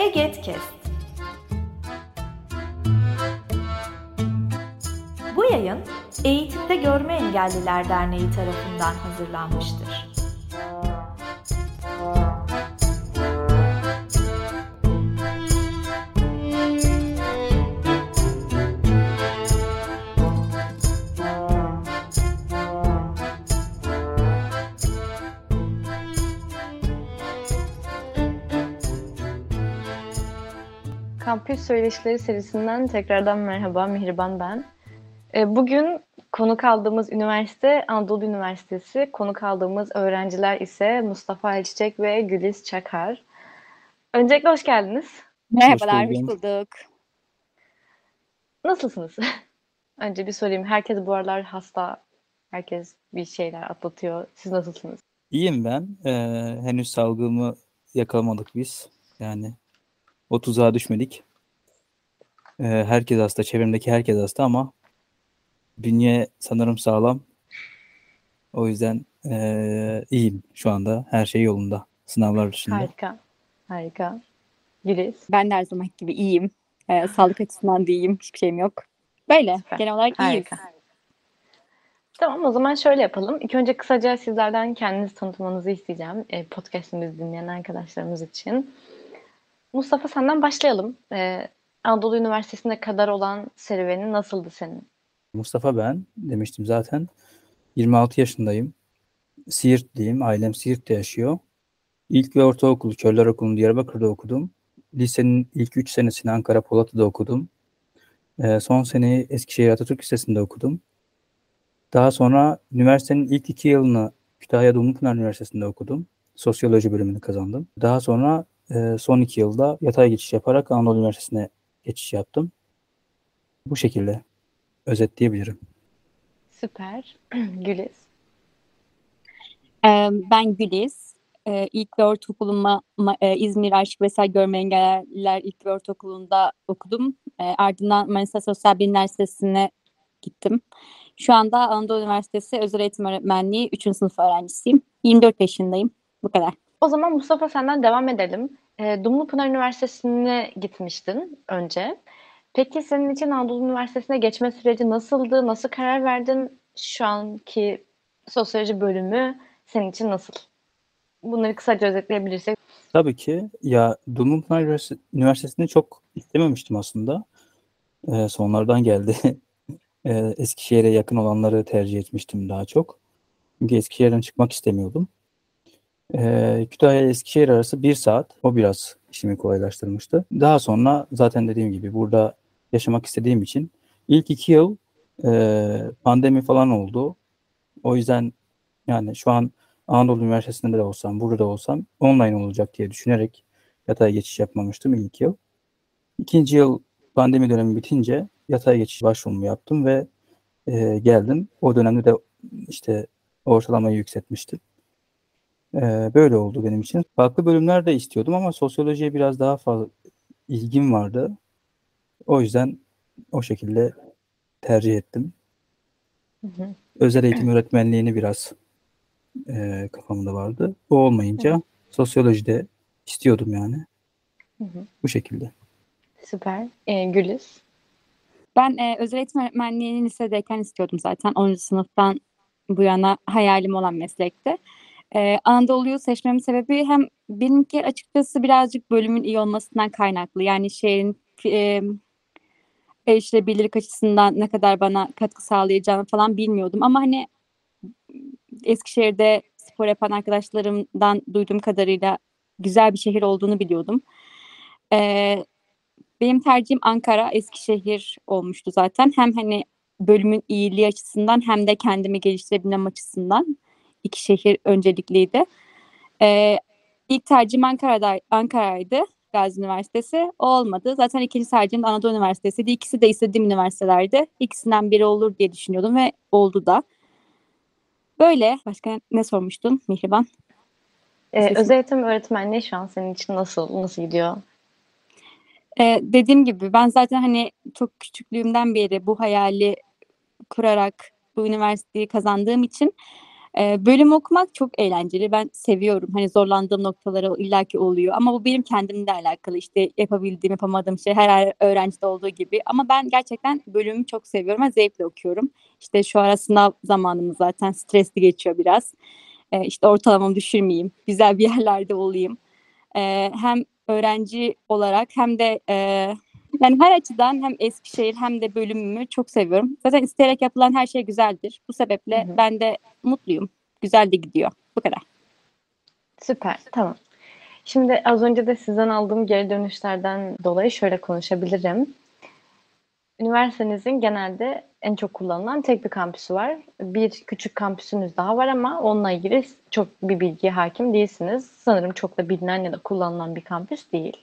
Egetkest. Bu yayın Eğitimde Görme Engelliler Derneği tarafından hazırlanmıştır. Kampüs Söyleşileri serisinden tekrardan merhaba, Mihriban ben. E, bugün konuk aldığımız üniversite Anadolu Üniversitesi, konuk aldığımız öğrenciler ise Mustafa Elçiçek ve Güliz Çakar. Öncelikle hoş geldiniz. Merhabalar, hoş, bulduk. Nasılsınız? Önce bir sorayım. Herkes bu aralar hasta, herkes bir şeyler atlatıyor. Siz nasılsınız? İyiyim ben. Ee, henüz salgımı yakalamadık biz. Yani o tuzağa düşmedik. Ee, herkes hasta, çevremdeki herkes hasta ama bünye sanırım sağlam. O yüzden ee, iyiyim şu anda. Her şey yolunda. Sınavlar dışında. Harika. Harika. Güliz. Ben de her zaman gibi iyiyim. Ee, sağlık açısından da iyiyim. Hiçbir şeyim yok. Böyle. Süper. Genel olarak iyiyiz. Harika. Tamam o zaman şöyle yapalım. İlk önce kısaca sizlerden kendinizi tanıtmanızı isteyeceğim. E, podcast'imizi dinleyen arkadaşlarımız için. Mustafa senden başlayalım. Ee, Anadolu Üniversitesi'ne kadar olan serüvenin nasıldı senin? Mustafa ben demiştim zaten. 26 yaşındayım. Siirtliyim. Ailem Siirt'te yaşıyor. İlk ve ortaokulu Körler Okulu'nu Diyarbakır'da okudum. Lisenin ilk 3 senesini Ankara Polatlı'da okudum. Ee, son seneyi Eskişehir Atatürk Lisesi'nde okudum. Daha sonra üniversitenin ilk 2 yılını Kütahya Dumlupınar Üniversitesi'nde okudum. Sosyoloji bölümünü kazandım. Daha sonra e, son 2 yılda yatay geçiş yaparak Anadolu Üniversitesi'ne geçiş yaptım. Bu şekilde özetleyebilirim. Süper. Güliz. Ee, ben Güliz. Ee, ilk ve ortaokulumu ma- e, İzmir Aşık Veysel Görme Engelliler İlk ve Ortaokulu'nda okudum. Ee, ardından Manisa Sosyal Bilimler Lisesi'ne gittim. Şu anda Anadolu Üniversitesi Özel Eğitim Öğretmenliği 3. sınıf öğrencisiyim. 24 yaşındayım. Bu kadar. O zaman Mustafa senden devam edelim. E, Dumlupınar Üniversitesi'ne gitmiştin önce. Peki senin için Anadolu Üniversitesi'ne geçme süreci nasıldı? Nasıl karar verdin? Şu anki sosyoloji bölümü senin için nasıl? Bunları kısaca özetleyebilirsek. Tabii ki. Ya Dumlupınar Üniversitesi- Üniversitesi'ni çok istememiştim aslında. Ee, sonlardan geldi. Ee, Eskişehir'e yakın olanları tercih etmiştim daha çok. Çünkü Eskişehir'den çıkmak istemiyordum. Ee, Kütahya Eskişehir arası bir saat. O biraz işimi kolaylaştırmıştı. Daha sonra zaten dediğim gibi burada yaşamak istediğim için ilk iki yıl e, pandemi falan oldu. O yüzden yani şu an Anadolu Üniversitesi'nde de olsam, burada da olsam online olacak diye düşünerek yatay geçiş yapmamıştım ilk yıl. İkinci yıl pandemi dönemi bitince yatay geçiş başvurumu yaptım ve e, geldim. O dönemde de işte ortalamayı yükseltmiştim. E, böyle oldu benim için. Farklı bölümler de istiyordum ama sosyolojiye biraz daha fazla ilgim vardı. O yüzden o şekilde tercih ettim. Hı hı. Özel eğitim öğretmenliğini biraz e, kafamda vardı. O olmayınca sosyolojide istiyordum yani. Hı hı. Bu şekilde. Süper. E, Güliz. Ben e, özel eğitim öğretmenliğini lisedeyken istiyordum zaten. 10. sınıftan bu yana hayalim olan meslekti. E, Anadolu'yu seçmemin sebebi hem benimki açıkçası birazcık bölümün iyi olmasından kaynaklı. Yani şehrin e, erişilebilirlik açısından ne kadar bana katkı sağlayacağını falan bilmiyordum. Ama hani Eskişehir'de spor yapan arkadaşlarımdan duyduğum kadarıyla güzel bir şehir olduğunu biliyordum. Ee, benim tercihim Ankara, Eskişehir olmuştu zaten. Hem hani bölümün iyiliği açısından hem de kendimi geliştirebilmem açısından iki şehir öncelikliydi. Ee, ilk tercihim Ankara'da, Ankara'ydı. Gazi Üniversitesi. O olmadı. Zaten ikinci tercihim de Anadolu Üniversitesi'ydi. İkisi de istediğim üniversitelerdi. İkisinden biri olur diye düşünüyordum ve oldu da. Böyle. Başka ne sormuştun Mihriban? E, Sesim. özel eğitim öğretmenliği şu an senin için nasıl? Nasıl gidiyor? Ee, dediğim gibi ben zaten hani çok küçüklüğümden beri bu hayali kurarak bu üniversiteyi kazandığım için E, bölüm okumak çok eğlenceli. Ben seviyorum. Hani zorlandığım noktaları illaki oluyor. Ama bu benim kendimle alakalı. İşte yapabildiğim, yapamadığım şey her öğrencide olduğu gibi. Ama ben gerçekten bölümü çok seviyorum ve zevkle okuyorum. İşte şu ara sınav zamanımız zaten stresli geçiyor biraz. E, işte ortalamamı düşürmeyeyim. Güzel bir yerlerde olayım. E, hem öğrenci olarak hem de e, yani her açıdan hem Eskişehir hem de bölümümü çok seviyorum. Zaten isteyerek yapılan her şey güzeldir. Bu sebeple hı hı. ben de mutluyum. Güzel de gidiyor. Bu kadar. Süper. Tamam. Şimdi az önce de sizden aldığım geri dönüşlerden dolayı şöyle konuşabilirim. Üniversitenizin genelde en çok kullanılan tek bir kampüsü var. Bir küçük kampüsünüz daha var ama onunla ilgili çok bir bilgiye hakim değilsiniz. Sanırım çok da bilinen ya da kullanılan bir kampüs değil.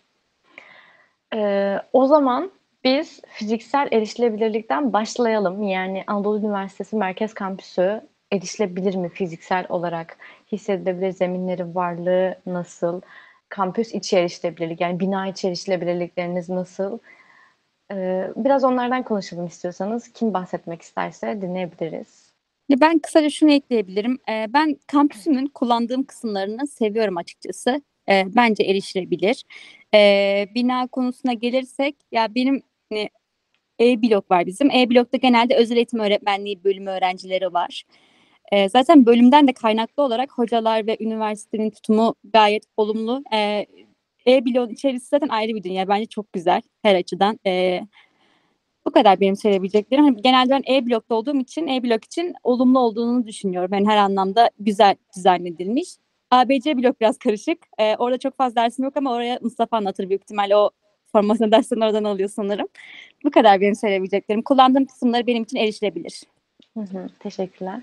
Ee, o zaman biz fiziksel erişilebilirlikten başlayalım. Yani Anadolu Üniversitesi Merkez Kampüsü erişilebilir mi fiziksel olarak? Hissedilebilir zeminleri varlığı nasıl? Kampüs içi erişilebilirlik yani bina içi erişilebilirlikleriniz nasıl? Ee, biraz onlardan konuşalım istiyorsanız. Kim bahsetmek isterse dinleyebiliriz. Ben kısaca şunu ekleyebilirim. Ben kampüsümün kullandığım kısımlarını seviyorum açıkçası. Bence erişilebilir. Bina konusuna gelirsek ya benim hani, E-blok var bizim. E-blokta genelde özel eğitim öğretmenliği bölümü öğrencileri var. zaten bölümden de kaynaklı olarak hocalar ve üniversitenin tutumu gayet olumlu. E-bloğun içerisi zaten ayrı bir dünya. Bence çok güzel her açıdan. E, bu kadar benim söyleyebileceklerim. Hani genelde ben E-blokta olduğum için E-blok için olumlu olduğunu düşünüyorum. Yani her anlamda güzel dizayn edilmiş. ABC blok biraz karışık. E, orada çok fazla dersim yok ama oraya Mustafa anlatır büyük ihtimalle o formasyon derslerini oradan alıyor sanırım. Bu kadar benim söyleyebileceklerim. Kullandığım kısımları benim için erişilebilir. Hı hı, teşekkürler.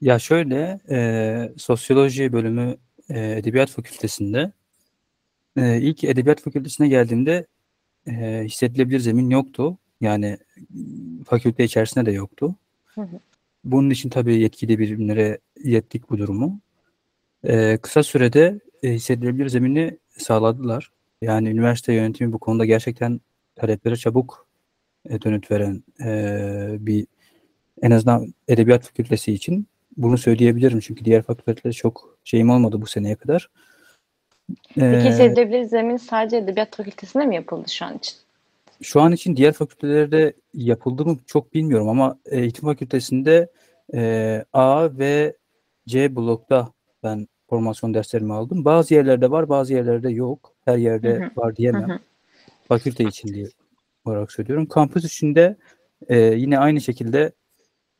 Ya şöyle, e, sosyoloji bölümü e, Edebiyat Fakültesinde. E, ilk Edebiyat Fakültesine geldiğimde e, hissedilebilir zemin yoktu. Yani fakülte içerisinde de yoktu. Hı hı. Bunun için tabii yetkili birimlere ilettik bu durumu. E, kısa sürede e, hissedilebilir zemini sağladılar. Yani üniversite yönetimi bu konuda gerçekten taleplere çabuk e, dönüt veren e, bir en azından edebiyat fakültesi için bunu söyleyebilirim çünkü diğer fakültelerde çok şeyim olmadı bu seneye kadar. Peki ee, zemin sadece edebiyat fakültesinde mi yapıldı şu an için? Şu an için diğer fakültelerde yapıldı mı çok bilmiyorum ama eğitim fakültesinde e, A ve C blokta ben formasyon derslerimi aldım. Bazı yerlerde var, bazı yerlerde yok. Her yerde hı hı. var diyemem. Hı hı. Fakülte için diye olarak söylüyorum. Kampüs içinde e, yine aynı şekilde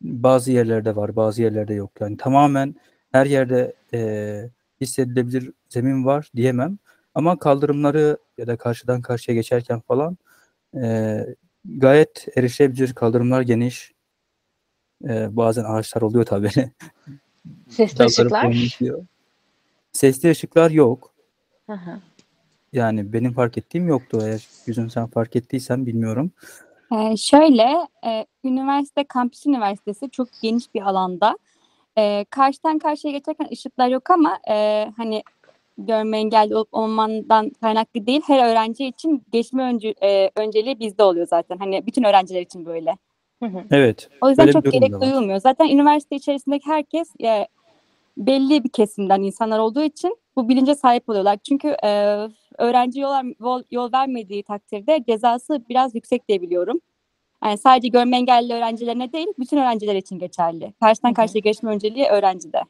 bazı yerlerde var, bazı yerlerde yok. Yani tamamen her yerde e, hissedilebilir zemin var diyemem. Ama kaldırımları ya da karşıdan karşıya geçerken falan e, gayet erişilebilir kaldırımlar geniş. E, bazen ağaçlar oluyor tabii. Sesli ışıklar? Sesli ışıklar yok. Hı hı. Yani benim fark ettiğim yoktu. Eğer yüzün sen fark ettiysen bilmiyorum. Ee, şöyle, e, üniversite, kampüs üniversitesi çok geniş bir alanda. E, karşıdan karşıya geçerken ışıklar yok ama e, hani görme engelli olup olmandan kaynaklı değil. Her öğrenci için geçme önce, e, önceliği bizde oluyor zaten. Hani bütün öğrenciler için böyle. Evet. O yüzden çok gerek duyulmuyor. Zaten üniversite içerisindeki herkes e, belli bir kesimden insanlar olduğu için bu bilince sahip oluyorlar. Çünkü e, öğrenci yol, yol vermediği takdirde cezası biraz yüksek diye biliyorum. Yani sadece görme engelli öğrencilerine değil, bütün öğrenciler için geçerli. Karşıdan karşıya geçme önceliği öğrencide.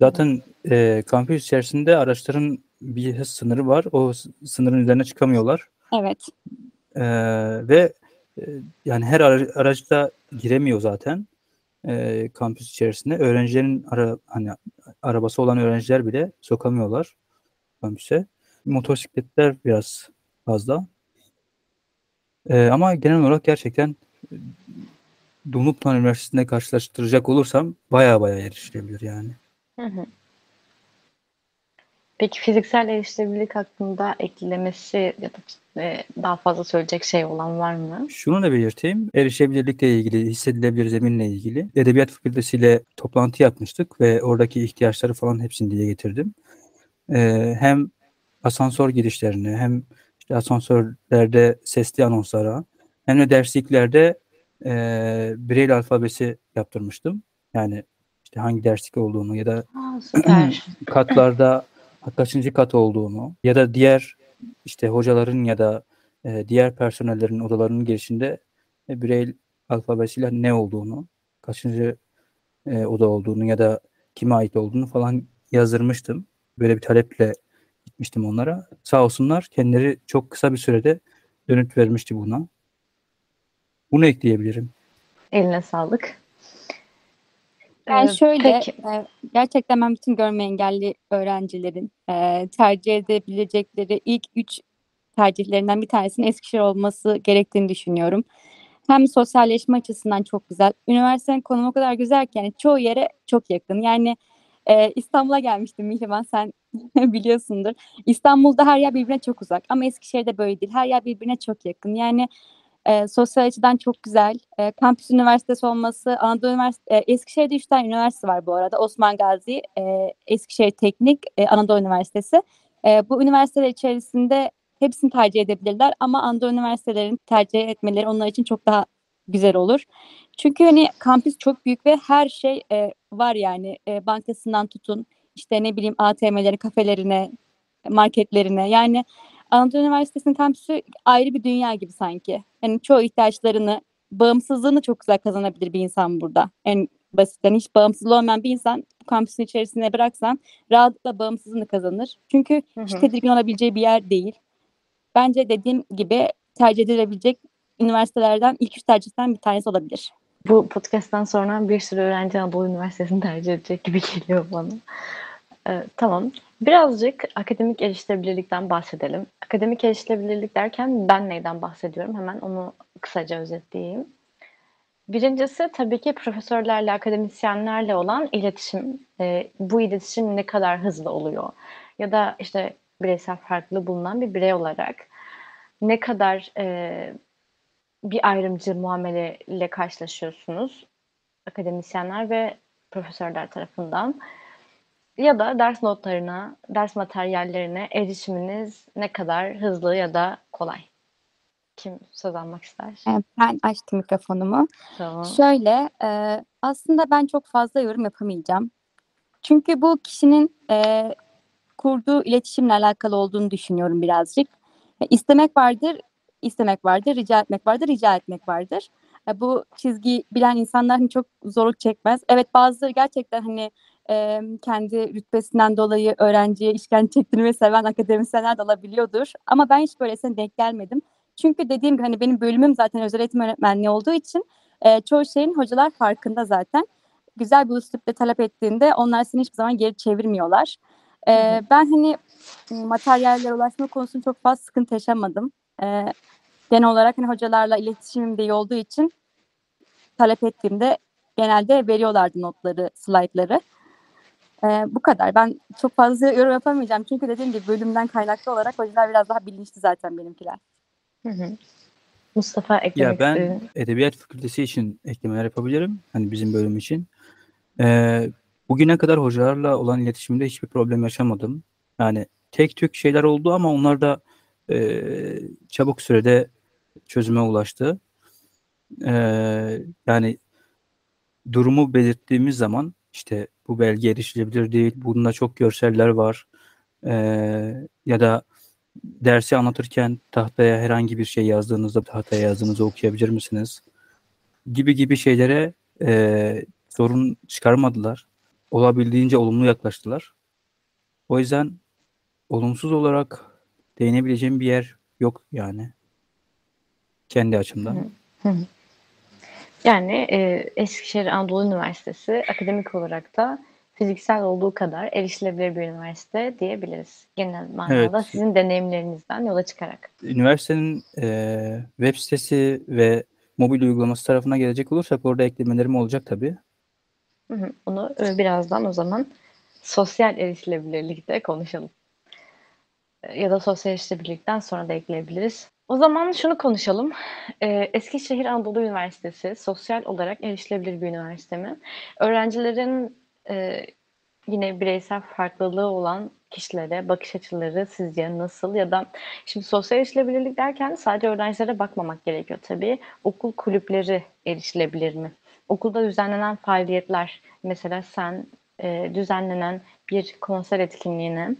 Zaten e, kampüs içerisinde araçların bir hız sınırı var. O sınırın üzerine çıkamıyorlar. Evet. E, ve e, yani her araçta giremiyor zaten e, kampüs içerisinde. Öğrencilerin ara, hani arabası olan öğrenciler bile sokamıyorlar kampüse. Motosikletler biraz fazla. E, ama genel olarak gerçekten Dumlupınar Üniversitesi'nde karşılaştıracak olursam baya baya erişilebilir yani. Peki fiziksel erişilebilirlik hakkında eklemesi ya da e, daha fazla söyleyecek şey olan var mı? Şunu da belirteyim. Erişebilirlikle ilgili, hissedilebilir zeminle ilgili Edebiyat Fakültesi ile toplantı yapmıştık ve oradaki ihtiyaçları falan hepsini dile getirdim. Ee, hem asansör girişlerini hem işte asansörlerde sesli anonslara hem de dersliklerde e, Braille alfabesi yaptırmıştım. Yani işte hangi derslik olduğunu ya da Aa, katlarda kaçıncı kat olduğunu ya da diğer işte hocaların ya da e, diğer personellerin odalarının girişinde e, Braille alfabesiyle ne olduğunu, kaçıncı e, oda olduğunu ya da kime ait olduğunu falan yazdırmıştım. Böyle bir taleple gitmiştim onlara. Sağ olsunlar kendileri çok kısa bir sürede dönüt vermişti buna. Bunu ekleyebilirim. Eline sağlık. Ben Ee, şöyle peki. e, gerçekten ben bütün görme engelli öğrencilerin e, tercih edebilecekleri ilk üç tercihlerinden bir tanesinin Eskişehir olması gerektiğini düşünüyorum. Hem sosyalleşme açısından çok güzel. Üniversitenin konumu o kadar güzel ki yani çoğu yere çok yakın. Yani e, İstanbul'a gelmiştim Mihriban sen biliyorsundur. İstanbul'da her yer birbirine çok uzak ama Eskişehir'de böyle değil. Her yer birbirine çok yakın. Yani e, sosyal açıdan çok güzel. E, kampüs üniversitesi olması, Anadolu Üniversitesi, e, Eskişehir'de üç tane üniversite var bu arada. Osman Gazi, e, Eskişehir Teknik, e, Anadolu Üniversitesi. E, bu üniversiteler içerisinde hepsini tercih edebilirler ama Anadolu Üniversitelerin tercih etmeleri onlar için çok daha güzel olur. Çünkü hani kampüs çok büyük ve her şey e, var yani e, bankasından tutun işte ne bileyim ATM'leri, kafelerine, marketlerine yani Anadolu Üniversitesi'nin kampüsü ayrı bir dünya gibi sanki. Yani çoğu ihtiyaçlarını, bağımsızlığını çok güzel kazanabilir bir insan burada. En basitten hiç bağımsız olmayan bir insan bu kampüsün içerisine bıraksan rahatlıkla bağımsızlığını kazanır. Çünkü Hı hiç tedirgin olabileceği bir yer değil. Bence dediğim gibi tercih edilebilecek üniversitelerden ilk üç tercihten bir tanesi olabilir. Bu podcast'tan sonra bir sürü öğrenci Anadolu Üniversitesi'ni tercih edecek gibi geliyor bana. Ee, tamam. Birazcık akademik erişilebilirlikten bahsedelim. Akademik erişilebilirlik derken ben neyden bahsediyorum? Hemen onu kısaca özetleyeyim. Birincisi tabii ki profesörlerle, akademisyenlerle olan iletişim. Ee, bu iletişim ne kadar hızlı oluyor? Ya da işte bireysel farklı bulunan bir birey olarak ne kadar e, bir ayrımcı muameleyle karşılaşıyorsunuz akademisyenler ve profesörler tarafından ya da ders notlarına, ders materyallerine erişiminiz ne kadar hızlı ya da kolay. Kim söz almak ister? Ee, Ben açtım mikrofonumu. Tamam. Şöyle, e, aslında ben çok fazla yorum yapamayacağım. Çünkü bu kişinin e, kurduğu iletişimle alakalı olduğunu düşünüyorum birazcık. E, istemek vardır, istemek vardır, rica etmek vardır, rica etmek vardır. Bu çizgi bilen insanlar hani çok zorluk çekmez. Evet bazıları gerçekten hani e, kendi rütbesinden dolayı öğrenciye işkence çektirmeyi seven akademisyenler de olabiliyordur. Ama ben hiç böylesine denk gelmedim. Çünkü dediğim gibi hani benim bölümüm zaten özel eğitim öğretmenliği olduğu için e, çoğu şeyin hocalar farkında zaten. Güzel bir üslupla talep ettiğinde onlar seni hiçbir zaman geri çevirmiyorlar. E, Hı hı. ben hani materyallere ulaşma konusunda çok fazla sıkıntı yaşamadım. E, genel olarak hani hocalarla iletişimim de iyi olduğu için talep ettiğimde genelde veriyorlardı notları, slaytları. E, bu kadar. Ben çok fazla yorum yapamayacağım. Çünkü dediğim gibi bölümden kaynaklı olarak hocalar biraz daha bilinçli zaten benimkiler. Hı hı. Mustafa eklemek Ya ben istediğin- edebiyat fakültesi için eklemeler yapabilirim. Hani bizim bölüm için. Ee, bugüne kadar hocalarla olan iletişimde hiçbir problem yaşamadım. Yani tek tük şeyler oldu ama onlar da e, çabuk sürede çözüme ulaştı. Ee, yani durumu belirttiğimiz zaman işte bu belge erişilebilir değil, bunda çok görseller var. Ee, ya da dersi anlatırken tahtaya herhangi bir şey yazdığınızda tahtaya yazdığınızı okuyabilir misiniz? Gibi gibi şeylere e, sorun çıkarmadılar. Olabildiğince olumlu yaklaştılar. O yüzden olumsuz olarak değinebileceğim bir yer yok yani. Kendi açımdan. Yani e, Eskişehir Anadolu Üniversitesi akademik olarak da fiziksel olduğu kadar erişilebilir bir üniversite diyebiliriz. Genel manada Evet. sizin deneyimlerinizden yola çıkarak. Üniversitenin e, web sitesi ve mobil uygulaması tarafına gelecek olursak orada eklemelerim olacak tabii. Hı hı. Onu e, birazdan o zaman sosyal erişilebilirlikte konuşalım. E, Ya da sosyal erişilebilirlikten sonra da ekleyebiliriz. O zaman şunu konuşalım. E, Eskişehir Anadolu Üniversitesi sosyal olarak erişilebilir bir üniversite mi? Öğrencilerin e, yine bireysel farklılığı olan kişilere bakış açıları sizce nasıl ya da şimdi sosyal erişilebilirlik derken sadece öğrencilere bakmamak gerekiyor tabii. Okul kulüpleri erişilebilir mi? Okulda düzenlenen faaliyetler mesela sen e, düzenlenen bir konser etkinliğine,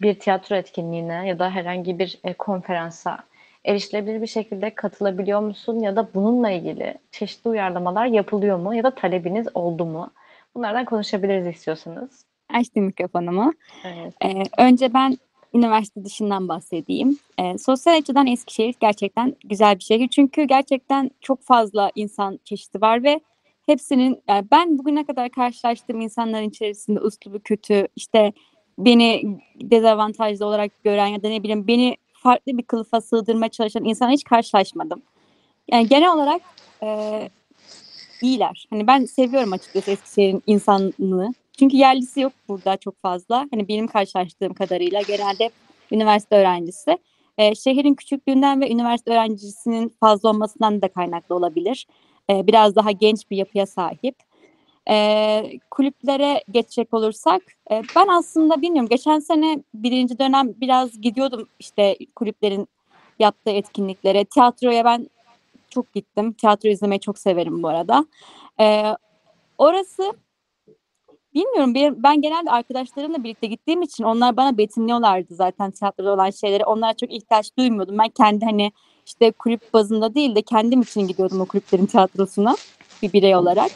bir tiyatro etkinliğine ya da herhangi bir e, konferansa erişilebilir bir şekilde katılabiliyor musun ya da bununla ilgili çeşitli uyarlamalar yapılıyor mu ya da talebiniz oldu mu? Bunlardan konuşabiliriz istiyorsanız. Açtım mikrofonumu. Evet. Ee, önce ben üniversite dışından bahsedeyim. Ee, sosyal açıdan Eskişehir gerçekten güzel bir şehir. Çünkü gerçekten çok fazla insan çeşidi var ve hepsinin yani ben bugüne kadar karşılaştığım insanların içerisinde uslubu kötü, işte beni dezavantajlı olarak gören ya da ne bileyim beni farklı bir kılıfa sığdırmaya çalışan insana hiç karşılaşmadım. Yani genel olarak e, iyiler. Hani ben seviyorum açıkçası Eskişehir'in insanlığını. Çünkü yerlisi yok burada çok fazla. Hani benim karşılaştığım kadarıyla genelde üniversite öğrencisi. E, şehrin küçüklüğünden ve üniversite öğrencisinin fazla olmasından da kaynaklı olabilir. E, biraz daha genç bir yapıya sahip. E, kulüplere geçecek olursak e, ben aslında bilmiyorum geçen sene birinci dönem biraz gidiyordum işte kulüplerin yaptığı etkinliklere. Tiyatroya ben çok gittim. Tiyatro izlemeyi çok severim bu arada. E, orası bilmiyorum ben genelde arkadaşlarımla birlikte gittiğim için onlar bana betimliyorlardı zaten tiyatroda olan şeyleri. Onlara çok ihtiyaç duymuyordum. Ben kendi hani işte kulüp bazında değil de kendim için gidiyordum o kulüplerin tiyatrosuna bir birey olarak.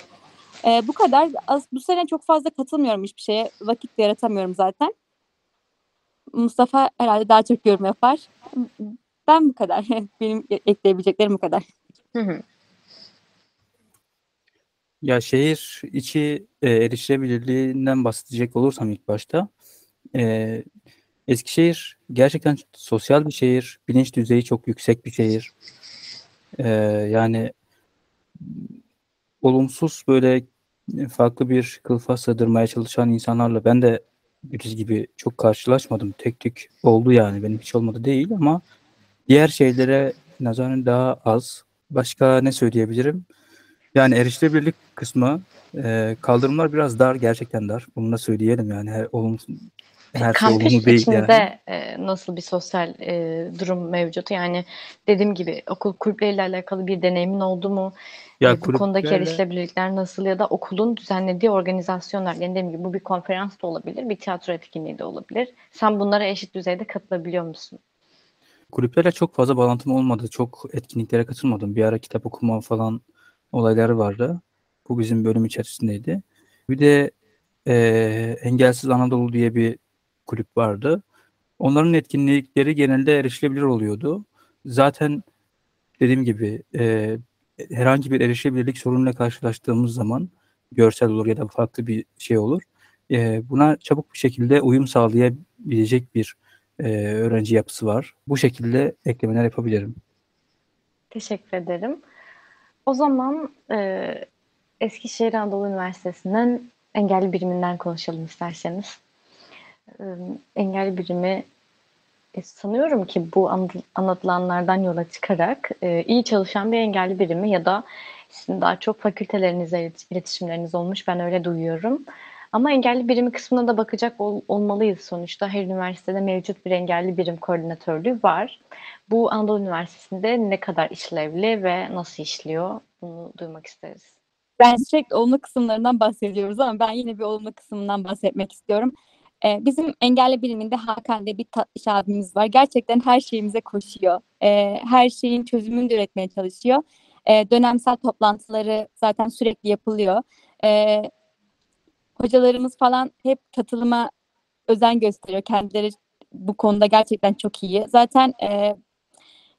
E, bu kadar. Az, bu sene çok fazla katılmıyorum hiçbir şeye. Vakit de yaratamıyorum zaten. Mustafa herhalde daha çok yorum yapar. Ben bu kadar. Benim ekleyebileceklerim bu kadar. Hı hı. Ya şehir içi e, erişilebilirliğinden bahsedecek olursam ilk başta e, Eskişehir gerçekten sosyal bir şehir, bilinç düzeyi çok yüksek bir şehir. E, yani olumsuz böyle farklı bir kılıfa sığdırmaya çalışan insanlarla ben de Güliz gibi çok karşılaşmadım. Tek tük oldu yani benim hiç olmadı değil ama diğer şeylere nazaran daha az. Başka ne söyleyebilirim? Yani erişilebilirlik kısmı e, kaldırımlar biraz dar gerçekten dar. Bunu da söyleyelim yani her olumsuz her şey olumlu değil içinde yani. e, nasıl bir sosyal e, durum mevcut? Yani dediğim gibi okul kulüpleriyle alakalı bir deneyimin oldu mu? Ya, e, bu konudaki erişilebilirlikler nasıl ya da okulun düzenlediği organizasyonlar. Yani dediğim gibi bu bir konferans da olabilir, bir tiyatro etkinliği de olabilir. Sen bunlara eşit düzeyde katılabiliyor musun? Kulüplerle çok fazla bağlantım olmadı. Çok etkinliklere katılmadım. Bir ara kitap okuma falan olayları vardı. Bu bizim bölüm içerisindeydi. Bir de e, Engelsiz Anadolu diye bir kulüp vardı. Onların etkinlikleri genelde erişilebilir oluyordu. Zaten dediğim gibi e, herhangi bir erişilebilirlik sorunuyla karşılaştığımız zaman görsel olur ya da farklı bir şey olur. E, buna çabuk bir şekilde uyum sağlayabilecek bir e, öğrenci yapısı var. Bu şekilde eklemeler yapabilirim. Teşekkür ederim. O zaman e, Eskişehir Anadolu Üniversitesi'nden engelli biriminden konuşalım isterseniz. Engelli birimi e, sanıyorum ki bu anlatılanlardan yola çıkarak e, iyi çalışan bir engelli birimi ya da sizin daha çok fakültelerinizle iletişimleriniz olmuş ben öyle duyuyorum. Ama engelli birimi kısmına da bakacak ol, olmalıyız sonuçta. Her üniversitede mevcut bir engelli birim koordinatörlüğü var. Bu Anadolu Üniversitesi'nde ne kadar işlevli ve nasıl işliyor bunu duymak isteriz. Ben sürekli olumlu kısımlarından bahsediyoruz ama ben yine bir olumlu kısmından bahsetmek istiyorum. Ee, bizim engelli biriminde Hakan diye bir tatlış abimiz var. Gerçekten her şeyimize koşuyor. Ee, her şeyin çözümünü de üretmeye çalışıyor. Ee, dönemsel toplantıları zaten sürekli yapılıyor. Ee, hocalarımız falan hep katılıma özen gösteriyor. Kendileri bu konuda gerçekten çok iyi. Zaten e,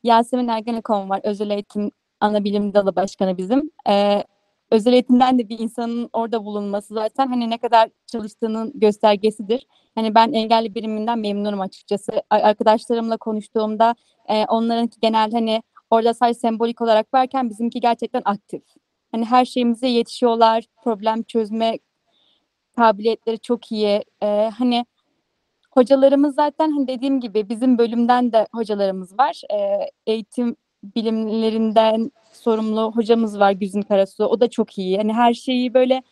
Yasemin Ergenekon var. Özel eğitim ana bilim dalı başkanı bizim. E, özel eğitimden de bir insanın orada bulunması zaten hani ne kadar çalıştığının göstergesidir. Hani ben engelli biriminden memnunum açıkçası. Arkadaşlarımla konuştuğumda e, onlarınki genel hani orada sadece sembolik olarak varken bizimki gerçekten aktif. Hani her şeyimize yetişiyorlar. Problem çözme kabiliyetleri çok iyi. E, hani hocalarımız zaten hani dediğim gibi bizim bölümden de hocalarımız var. E, eğitim bilimlerinden sorumlu hocamız var Güzin Karasu. O da çok iyi. Yani her şeyi böyle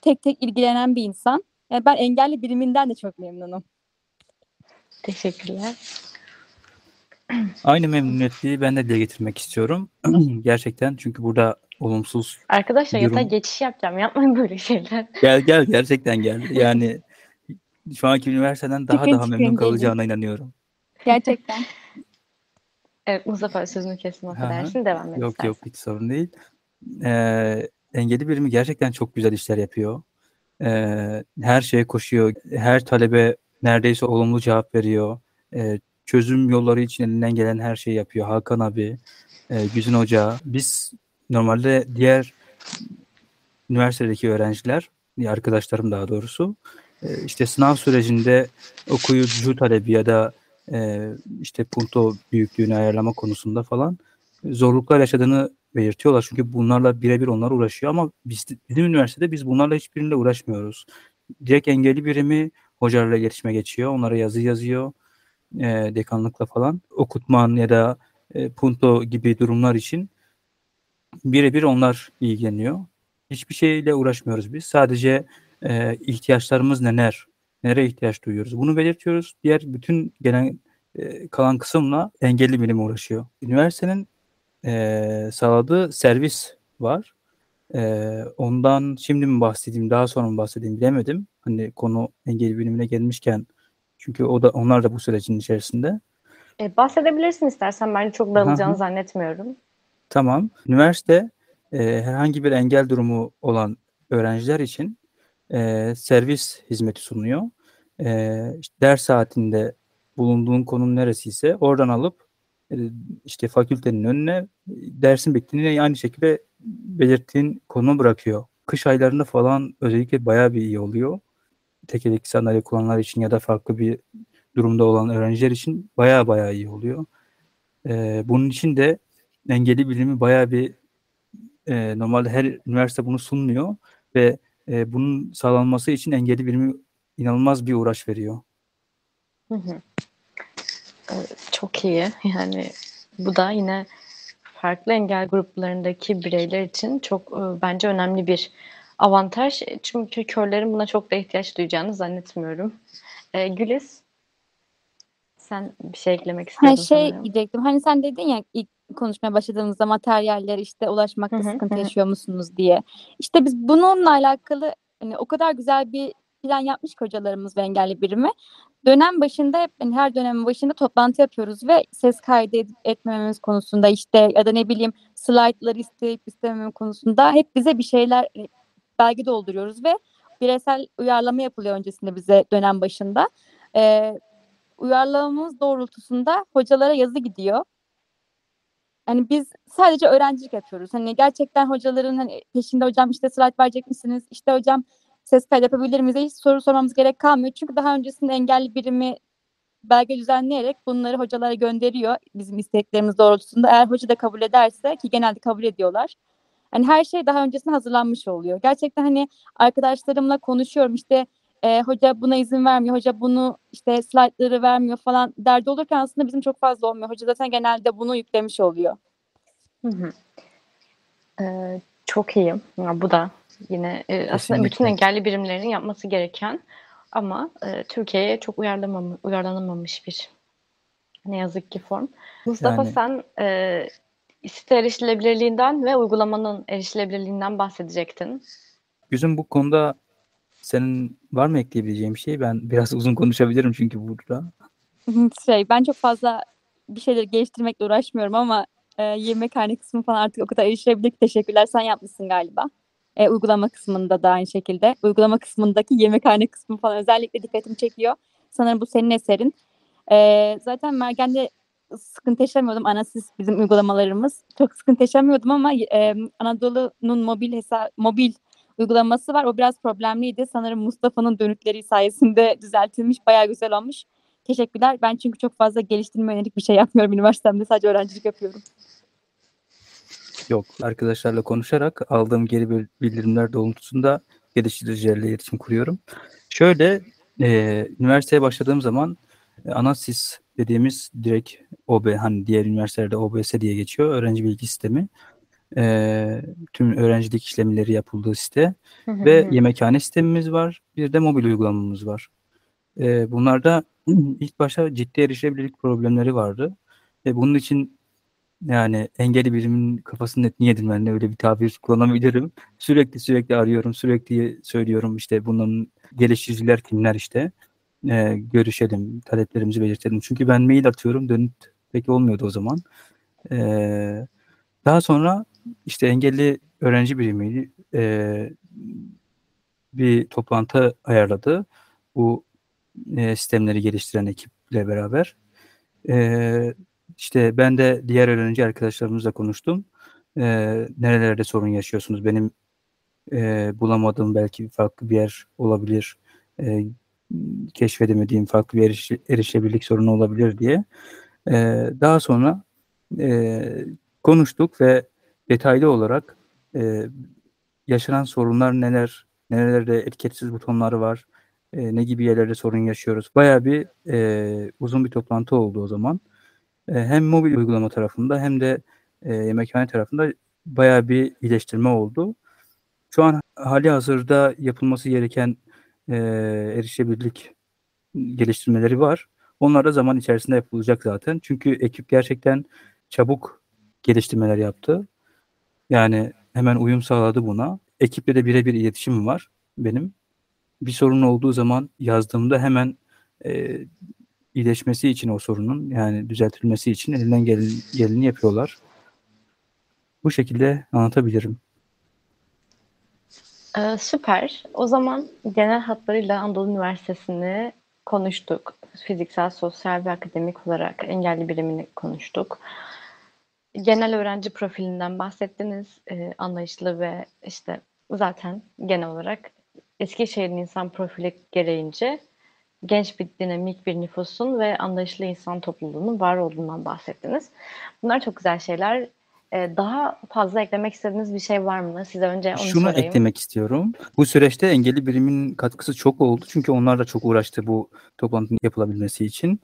tek tek ilgilenen bir insan. Yani ben engelli biriminden de çok memnunum. Teşekkürler. Aynı memnuniyetliği ben de dile getirmek istiyorum. Gerçekten çünkü burada olumsuz Arkadaşlar Yorum. yatay geçiş yapacağım. Yapmayın böyle şeyler. gel gel gerçekten geldi. Yani şu anki üniversiteden daha Çıkın, daha çıkın, memnun gelin. kalacağına inanıyorum. Gerçekten. Evet Mustafa sözünü hı. affedersin. Devam et Yok istersen. yok hiç sorun değil. Ee, engelli birimi gerçekten çok güzel işler yapıyor. Ee, her şeye koşuyor. Her talebe neredeyse olumlu cevap veriyor. Ee, çözüm yolları için elinden gelen her şeyi yapıyor. Hakan abi, e, Güzin Hoca. Biz normalde diğer üniversitedeki öğrenciler, arkadaşlarım daha doğrusu, e, işte sınav sürecinde okuyucu talebi ya da e, işte punto büyüklüğünü ayarlama konusunda falan zorluklar yaşadığını belirtiyorlar. Çünkü bunlarla birebir onlar uğraşıyor ama biz, bizim üniversitede biz bunlarla hiçbirinde uğraşmıyoruz. Direkt engelli birimi hocalarla iletişime geçiyor. Onlara yazı yazıyor. E, dekanlıkla falan. Okutman ya da e, punto gibi durumlar için birebir onlar ilgileniyor. Hiçbir şeyle uğraşmıyoruz biz. Sadece e, ihtiyaçlarımız neler? Nereye ihtiyaç duyuyoruz? Bunu belirtiyoruz. Diğer bütün gelen e, kalan kısımla engelli birim uğraşıyor. Üniversitenin e, sağladığı servis var. E, ondan şimdi mi bahsedeyim, daha sonra mı bahsedeyim bilemedim. Hani konu engelli birimine gelmişken çünkü o da onlar da bu sürecin içerisinde. E, bahsedebilirsin istersen. Ben çok dağılacağını hı. zannetmiyorum. Tamam. Üniversite e, herhangi bir engel durumu olan öğrenciler için e, servis hizmeti sunuyor. E, işte ders saatinde bulunduğun konum neresiyse oradan alıp işte fakültenin önüne dersin bittiğini aynı şekilde belirttiğin konuma bırakıyor. Kış aylarında falan özellikle bayağı bir iyi oluyor. Tekerlekli sandalye kullananlar için ya da farklı bir durumda olan öğrenciler için bayağı bayağı iyi oluyor. E, bunun için de engelli bilimi bayağı bir e, normalde her üniversite bunu sunmuyor ve e, bunun sağlanması için engelli bilimi inanılmaz bir uğraş veriyor. Hı hı. Çok iyi. Yani bu da yine farklı engel gruplarındaki bireyler için çok bence önemli bir avantaj. E, Çünkü körlerin buna çok da ihtiyaç duyacağını zannetmiyorum. E, Güliz, sen bir şey eklemek Her istiyordun şey sanırım. diyecektim. Hani sen dedin ya ilk konuşmaya başladığımızda materyaller işte ulaşmakta Hı hı, sıkıntı hı yaşıyor musunuz diye. İşte biz bununla alakalı hani o kadar güzel bir plan yapmış ki hocalarımız ve engelli birimi. Dönem başında hep hani her dönemin başında toplantı yapıyoruz ve ses kaydı etmememiz konusunda işte ya da ne bileyim slaytları isteyip istememem konusunda hep bize bir şeyler e, belge dolduruyoruz ve bireysel uyarlama yapılıyor öncesinde bize dönem başında. Ee, uyarlamamız doğrultusunda hocalara yazı gidiyor. Hani biz sadece öğrencilik yapıyoruz. Hani gerçekten hocaların hani peşinde hocam işte slide verecek misiniz? İşte hocam ses kaydı yapabilir miyiz? Hiç soru sormamız gerek kalmıyor. Çünkü daha öncesinde engelli birimi belge düzenleyerek bunları hocalara gönderiyor bizim isteklerimiz doğrultusunda. Eğer hoca da kabul ederse ki genelde kabul ediyorlar. Hani her şey daha öncesinde hazırlanmış oluyor. Gerçekten hani arkadaşlarımla konuşuyorum işte e, hoca buna izin vermiyor, hoca bunu işte slaytları vermiyor falan derdi olurken aslında bizim çok fazla olmuyor. Hoca zaten genelde bunu yüklemiş oluyor. Hı hı. Ee, çok iyi. Ya bu da yine e, aslında bütün engelli birimlerin yapması gereken ama e, Türkiye'ye çok uyarlamam, uyarlanamamış bir ne yazık ki form. Mustafa Yani- sen e, site erişilebilirliğinden ve uygulamanın erişilebilirliğinden bahsedecektin. Güzün bu konuda senin var mı ekleyebileceğin bir şey? Ben biraz uzun konuşabilirim çünkü burada. şey ben çok fazla bir şeyleri geliştirmekle uğraşmıyorum ama e, yemekhane kısmı falan artık o kadar erişilebilir ki teşekkürler sen yapmışsın galiba. E, uygulama kısmında da aynı şekilde. Uygulama kısmındaki yemekhane kısmı falan özellikle dikkatimi çekiyor. Sanırım bu senin eserin. E, zaten Mergen'de sıkıntı yaşamıyordum. Anasız bizim uygulamalarımız. Çok sıkıntı yaşamıyordum ama e, Anadolu'nun mobil hesa mobil uygulaması var. O biraz problemliydi. Sanırım Mustafa'nın dönükleri sayesinde düzeltilmiş. Bayağı güzel olmuş. Teşekkürler. Ben çünkü çok fazla geliştirme yönelik bir şey yapmıyorum üniversitemde. Sadece öğrencilik yapıyorum. Yok. Arkadaşlarla konuşarak aldığım geri bil- bildirimler doğrultusunda geliştiricilerle iletişim kuruyorum. Şöyle e, üniversiteye başladığım zaman e, ANASIS dediğimiz direkt OB hani diğer üniversitelerde OBS diye geçiyor. Öğrenci bilgi sistemi. E, tüm öğrencilik işlemleri yapıldığı site ve yemekhane sistemimiz var. Bir de mobil uygulamamız var. E, bunlarda ilk başta ciddi erişebilirlik problemleri vardı. Ve bunun için yani engelli birimin kafasını etni yedirmenle öyle bir tabir kullanabilirim. Sürekli sürekli arıyorum, sürekli söylüyorum işte bunların geliştiriciler kimler işte. E, görüşelim, taleplerimizi belirtelim. Çünkü ben mail atıyorum, dönüt pek olmuyordu o zaman. E, daha sonra işte engelli öğrenci birimi e, bir toplantı ayarladı. Bu e, sistemleri geliştiren ekiple beraber. E, işte ben de diğer öğrenci arkadaşlarımızla konuştum. E, nerelerde sorun yaşıyorsunuz? Benim e, bulamadığım belki farklı bir yer olabilir. E, keşfedemediğim farklı bir eriş, erişebilirlik sorunu olabilir diye. E, daha sonra e, konuştuk ve detaylı olarak e, yaşanan sorunlar neler, nerelerde etiketsiz butonları var, e, ne gibi yerlerde sorun yaşıyoruz. Bayağı bir e, uzun bir toplantı oldu o zaman. E, hem mobil uygulama tarafında hem de e, yemekhane tarafında bayağı bir iyileştirme oldu. Şu an hali hazırda yapılması gereken e, erişebilirlik geliştirmeleri var. Onlar da zaman içerisinde yapılacak zaten. Çünkü ekip gerçekten çabuk geliştirmeler yaptı. Yani hemen uyum sağladı buna. Ekiple de birebir iletişim var benim. Bir sorun olduğu zaman yazdığımda hemen e, iyileşmesi için o sorunun yani düzeltilmesi için elinden gel geleni yapıyorlar. Bu şekilde anlatabilirim. Ee, süper. O zaman genel hatlarıyla Anadolu Üniversitesi'ni konuştuk. Fiziksel, sosyal ve akademik olarak engelli birimini konuştuk. Genel öğrenci profilinden bahsettiniz. Ee, anlayışlı ve işte zaten genel olarak Eskişehir'in insan profili gereğince genç bir dinamik bir nüfusun ve anlayışlı insan topluluğunun var olduğundan bahsettiniz. Bunlar çok güzel şeyler. Ee, daha fazla eklemek istediğiniz bir şey var mı? Size önce onu Şunu sorayım. eklemek istiyorum. Bu süreçte engelli birimin katkısı çok oldu. Çünkü onlar da çok uğraştı bu toplantının yapılabilmesi için.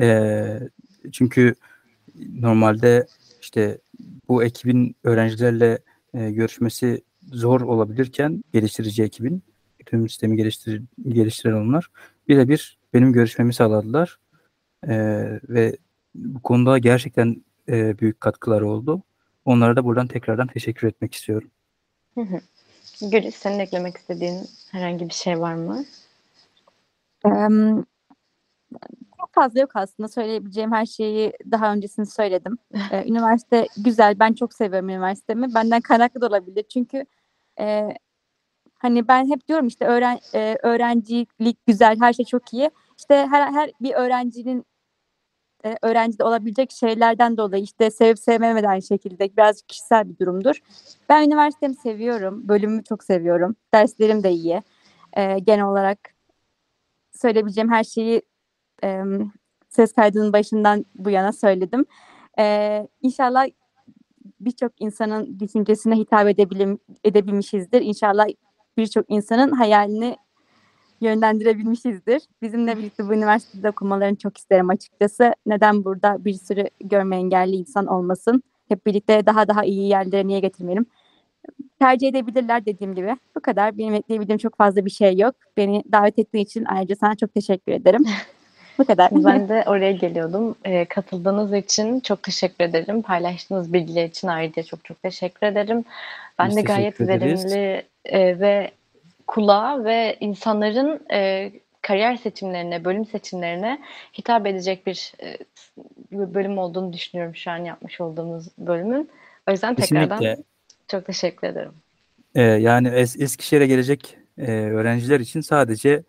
Ee, çünkü normalde işte bu ekibin öğrencilerle e, görüşmesi zor olabilirken geliştirici ekibin tüm sistemi geliştir geliştiren onlar birebir benim görüşmemi sağladılar. Ee, ve bu konuda gerçekten e, büyük katkıları oldu. Onlara da buradan tekrardan teşekkür etmek istiyorum. Hı hı. Gülis, senin eklemek istediğin herhangi bir şey var mı? Çok fazla yok aslında. Söyleyebileceğim her şeyi daha öncesini söyledim. Ee, üniversite güzel. Ben çok seviyorum üniversitemi. Benden kaynaklı da olabilir. Çünkü e, hani ben hep diyorum işte öğren, e, öğrencilik güzel, her şey çok iyi. İşte her, her bir öğrencinin e, öğrencide olabilecek şeylerden dolayı işte sevip sevmeme de aynı şekilde biraz kişisel bir durumdur. Ben üniversitemi seviyorum. Bölümümü çok seviyorum. Derslerim de iyi. E, genel olarak söyleyebileceğim her şeyi e, ses kaydının başından bu yana söyledim. E, inşallah birçok insanın düşüncesine hitap edebilim, edebilmişizdir. İnşallah birçok insanın hayalini yönlendirebilmişizdir. Bizimle birlikte bu üniversitede okumalarını çok isterim açıkçası. Neden burada bir sürü görme engelli insan olmasın? Hep birlikte daha daha iyi yerlere niye getirmeyelim? Tercih edebilirler dediğim gibi. Bu kadar. Benim ekleyebildiğim çok fazla bir şey yok. Beni davet ettiğin için ayrıca sana çok teşekkür ederim. Bu kadar. Ben de oraya geliyordum. E, katıldığınız için çok teşekkür ederim. Paylaştığınız bilgiler için ayrıca çok çok teşekkür ederim. Ben Biz de gayet verimli e, ve kulağa ve insanların e, kariyer seçimlerine, bölüm seçimlerine hitap edecek bir, e, bir bölüm olduğunu düşünüyorum şu an yapmış olduğumuz bölümün. O yüzden tekrardan Kesinlikle. çok teşekkür ederim. Ee, yani Es- Eskişehir'e gelecek e, öğrenciler için sadece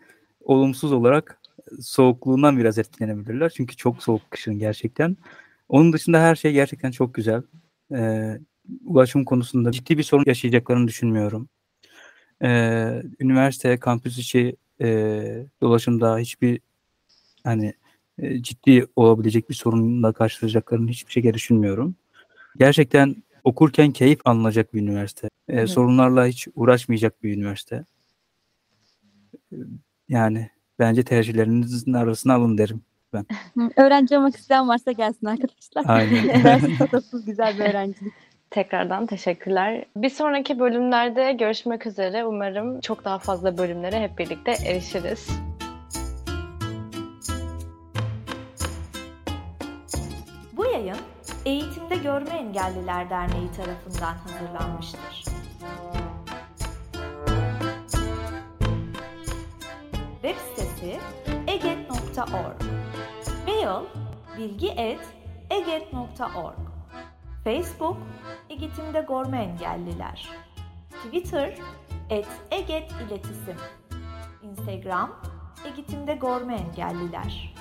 olumsuz olarak soğukluğundan biraz etkilenebilirler. Çünkü çok soğuk kışın gerçekten. Onun dışında her şey gerçekten çok güzel. Ee, ulaşım konusunda ciddi bir sorun yaşayacaklarını düşünmüyorum. Ee, üniversite, kampüs içi e, dolaşımda hiçbir hani e, ciddi olabilecek bir sorunla karşılaşacaklarını hiçbir şekilde düşünmüyorum. Gerçekten okurken keyif alınacak bir üniversite. Ee, sorunlarla hiç uğraşmayacak bir üniversite. Ee, Yani bence tercihlerinizin arasına alın derim. Hı, Öğrenci olmak isteyen varsa gelsin arkadaşlar. Aynen. Üniversite sotasız güzel bir öğrencilik. Tekrardan teşekkürler. Bir sonraki bölümlerde görüşmek üzere. Umarım çok daha fazla bölümlere hep birlikte erişiriz. Bu yayın Eğitimde Görme Engelliler Derneği tarafından hazırlanmıştır. Web sitesi eget.org Mail bilgi.eget.org Facebook Eğitimde Görme Engelliler. Twitter et Eget İletisim. Instagram Eğitimde Görme Engelliler